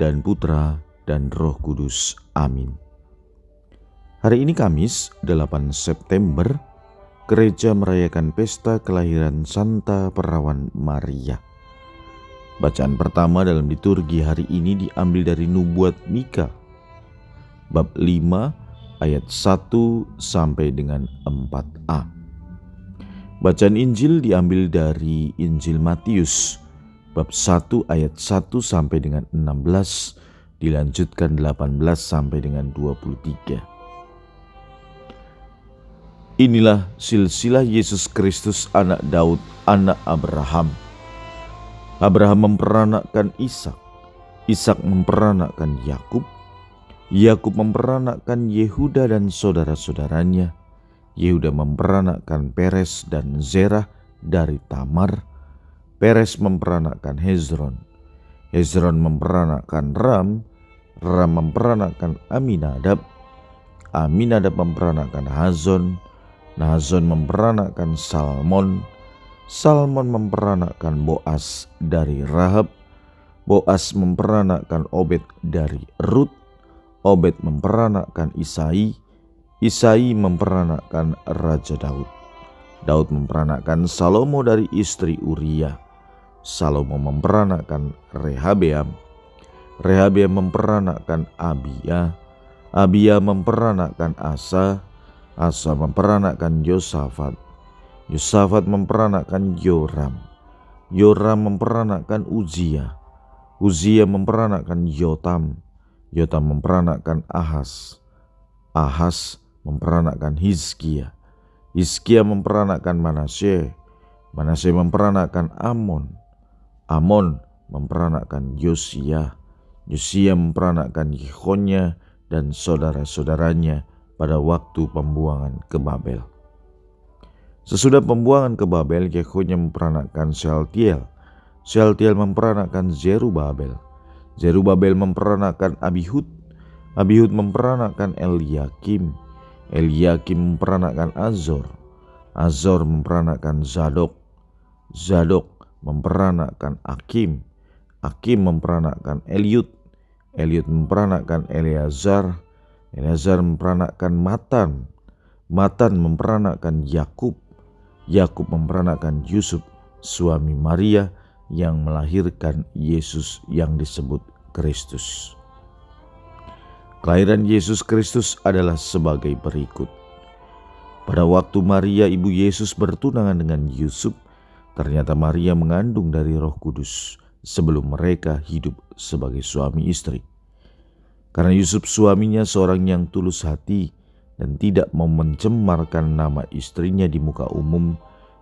dan Putra dan Roh Kudus. Amin. Hari ini Kamis, 8 September, gereja merayakan pesta kelahiran Santa Perawan Maria. Bacaan pertama dalam liturgi hari ini diambil dari Nubuat Mika, bab 5 ayat 1 sampai dengan 4a. Bacaan Injil diambil dari Injil Matius bab 1 ayat 1 sampai dengan 16 dilanjutkan 18 sampai dengan 23. Inilah silsilah Yesus Kristus anak Daud, anak Abraham. Abraham memperanakkan Ishak, Ishak memperanakkan Yakub, Yakub memperanakkan Yehuda dan saudara-saudaranya. Yehuda memperanakkan Peres dan Zerah dari Tamar, Peres memperanakkan Hezron. Hezron memperanakkan Ram. Ram memperanakkan Aminadab. Aminadab memperanakkan Hazon. Hazon memperanakkan Salmon. Salmon memperanakkan Boas dari Rahab. Boas memperanakkan Obed dari Rut. Obed memperanakkan Isai. Isai memperanakkan Raja Daud. Daud memperanakkan Salomo dari istri Uriah. Salomo memperanakkan Rehabeam. Rehabeam memperanakkan Abia. Abia memperanakkan Asa. Asa memperanakkan Yosafat. Yosafat memperanakkan Yoram. Yoram memperanakkan Uzia. Uzia memperanakkan Yotam. Yotam memperanakkan Ahas. Ahas memperanakkan Hizkia. Hizkia memperanakkan Manasye. Manasye memperanakkan Amon. Amon memperanakkan Yosia. Yosia memperanakkan Yehonya dan saudara-saudaranya pada waktu pembuangan ke Babel. Sesudah pembuangan ke Babel, Yehonya memperanakkan Shealtiel. Shealtiel memperanakkan Zerubabel. Zerubabel memperanakkan Abihud. Abihud memperanakkan Eliakim. Eliakim memperanakkan Azor. Azor memperanakkan Zadok. Zadok memperanakkan Akim, Akim memperanakkan Eliud, Eliud memperanakkan Eleazar, Eleazar memperanakkan Matan, Matan memperanakkan Yakub, Yakub memperanakkan Yusuf, suami Maria yang melahirkan Yesus yang disebut Kristus. Kelahiran Yesus Kristus adalah sebagai berikut. Pada waktu Maria ibu Yesus bertunangan dengan Yusuf, Ternyata Maria mengandung dari Roh Kudus sebelum mereka hidup sebagai suami istri. Karena Yusuf suaminya seorang yang tulus hati dan tidak mau mencemarkan nama istrinya di muka umum,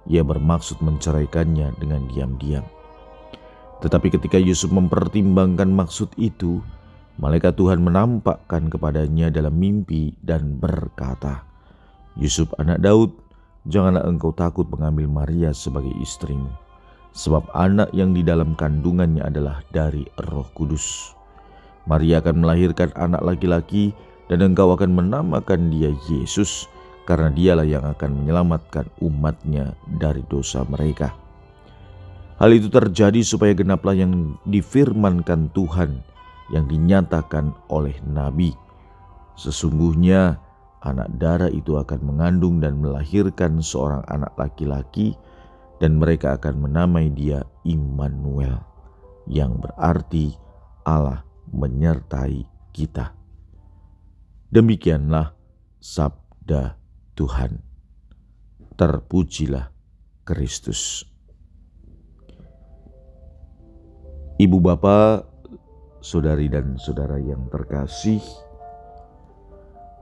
ia bermaksud menceraikannya dengan diam-diam. Tetapi ketika Yusuf mempertimbangkan maksud itu, malaikat Tuhan menampakkan kepadanya dalam mimpi dan berkata, "Yusuf, anak Daud, Janganlah engkau takut mengambil Maria sebagai istrimu, sebab anak yang di dalam kandungannya adalah dari Roh Kudus. Maria akan melahirkan anak laki-laki, dan engkau akan menamakan dia Yesus, karena dialah yang akan menyelamatkan umatnya dari dosa mereka. Hal itu terjadi supaya genaplah yang difirmankan Tuhan yang dinyatakan oleh Nabi. Sesungguhnya anak darah itu akan mengandung dan melahirkan seorang anak laki-laki dan mereka akan menamai dia Immanuel yang berarti Allah menyertai kita. Demikianlah sabda Tuhan. Terpujilah Kristus. Ibu bapak, saudari dan saudara yang terkasih,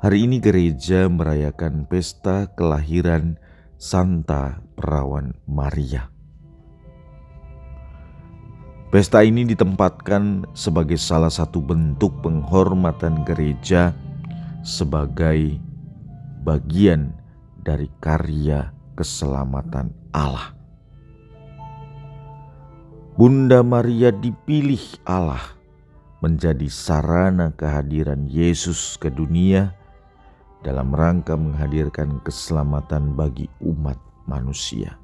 Hari ini gereja merayakan pesta kelahiran Santa Perawan Maria. Pesta ini ditempatkan sebagai salah satu bentuk penghormatan gereja sebagai bagian dari karya keselamatan Allah. Bunda Maria dipilih Allah menjadi sarana kehadiran Yesus ke dunia dalam rangka menghadirkan keselamatan bagi umat manusia.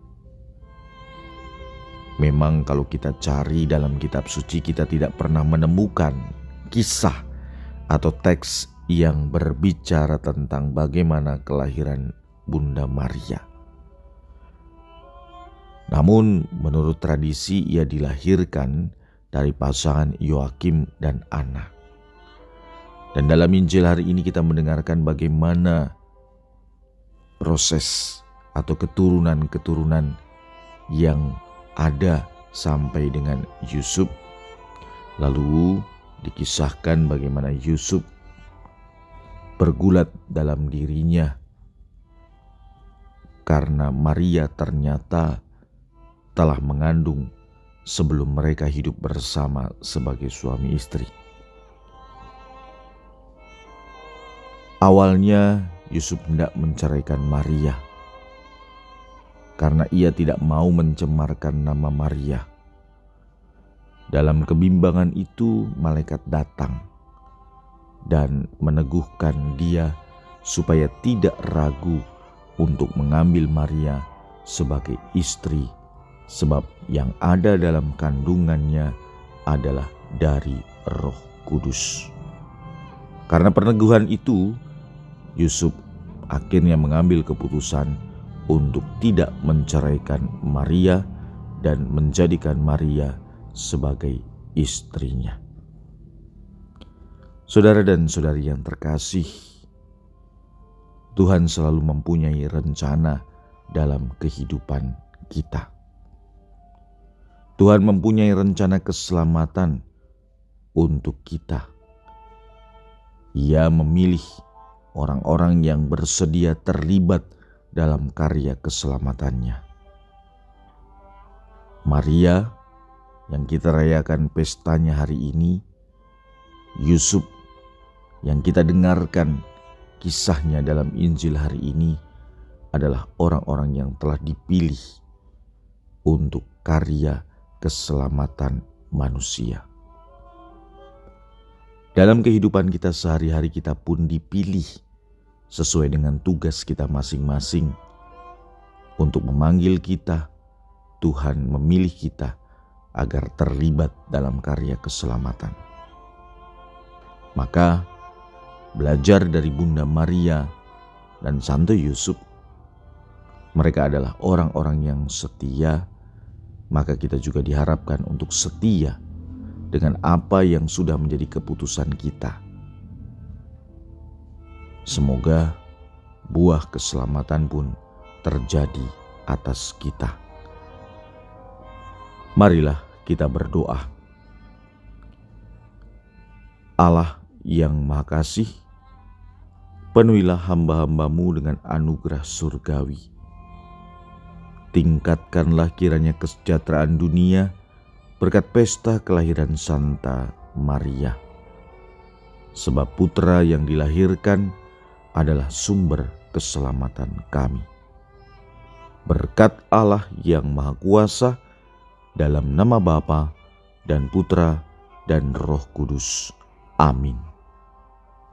Memang kalau kita cari dalam kitab suci kita tidak pernah menemukan kisah atau teks yang berbicara tentang bagaimana kelahiran Bunda Maria. Namun menurut tradisi ia dilahirkan dari pasangan Yoakim dan Ana. Dan dalam Injil hari ini kita mendengarkan bagaimana proses atau keturunan-keturunan yang ada sampai dengan Yusuf. Lalu dikisahkan bagaimana Yusuf bergulat dalam dirinya karena Maria ternyata telah mengandung sebelum mereka hidup bersama sebagai suami istri. Awalnya Yusuf hendak menceraikan Maria karena ia tidak mau mencemarkan nama Maria. Dalam kebimbangan itu, malaikat datang dan meneguhkan dia supaya tidak ragu untuk mengambil Maria sebagai istri, sebab yang ada dalam kandungannya adalah dari Roh Kudus. Karena peneguhan itu, Yusuf akhirnya mengambil keputusan untuk tidak menceraikan Maria dan menjadikan Maria sebagai istrinya. Saudara dan saudari yang terkasih, Tuhan selalu mempunyai rencana dalam kehidupan kita. Tuhan mempunyai rencana keselamatan untuk kita. Ia memilih orang-orang yang bersedia terlibat dalam karya keselamatannya. Maria yang kita rayakan pestanya hari ini, Yusuf yang kita dengarkan kisahnya dalam Injil hari ini adalah orang-orang yang telah dipilih untuk karya keselamatan manusia. Dalam kehidupan kita sehari-hari kita pun dipilih sesuai dengan tugas kita masing-masing. Untuk memanggil kita, Tuhan memilih kita agar terlibat dalam karya keselamatan. Maka, belajar dari Bunda Maria dan Santo Yusuf, mereka adalah orang-orang yang setia, maka kita juga diharapkan untuk setia dengan apa yang sudah menjadi keputusan kita Semoga buah keselamatan pun terjadi atas kita. Marilah kita berdoa. Allah yang Maha Kasih, penuhilah hamba-hambamu dengan anugerah surgawi. Tingkatkanlah kiranya kesejahteraan dunia berkat pesta kelahiran Santa Maria. Sebab putra yang dilahirkan adalah sumber keselamatan kami. Berkat Allah yang Maha Kuasa, dalam nama Bapa dan Putra dan Roh Kudus. Amin.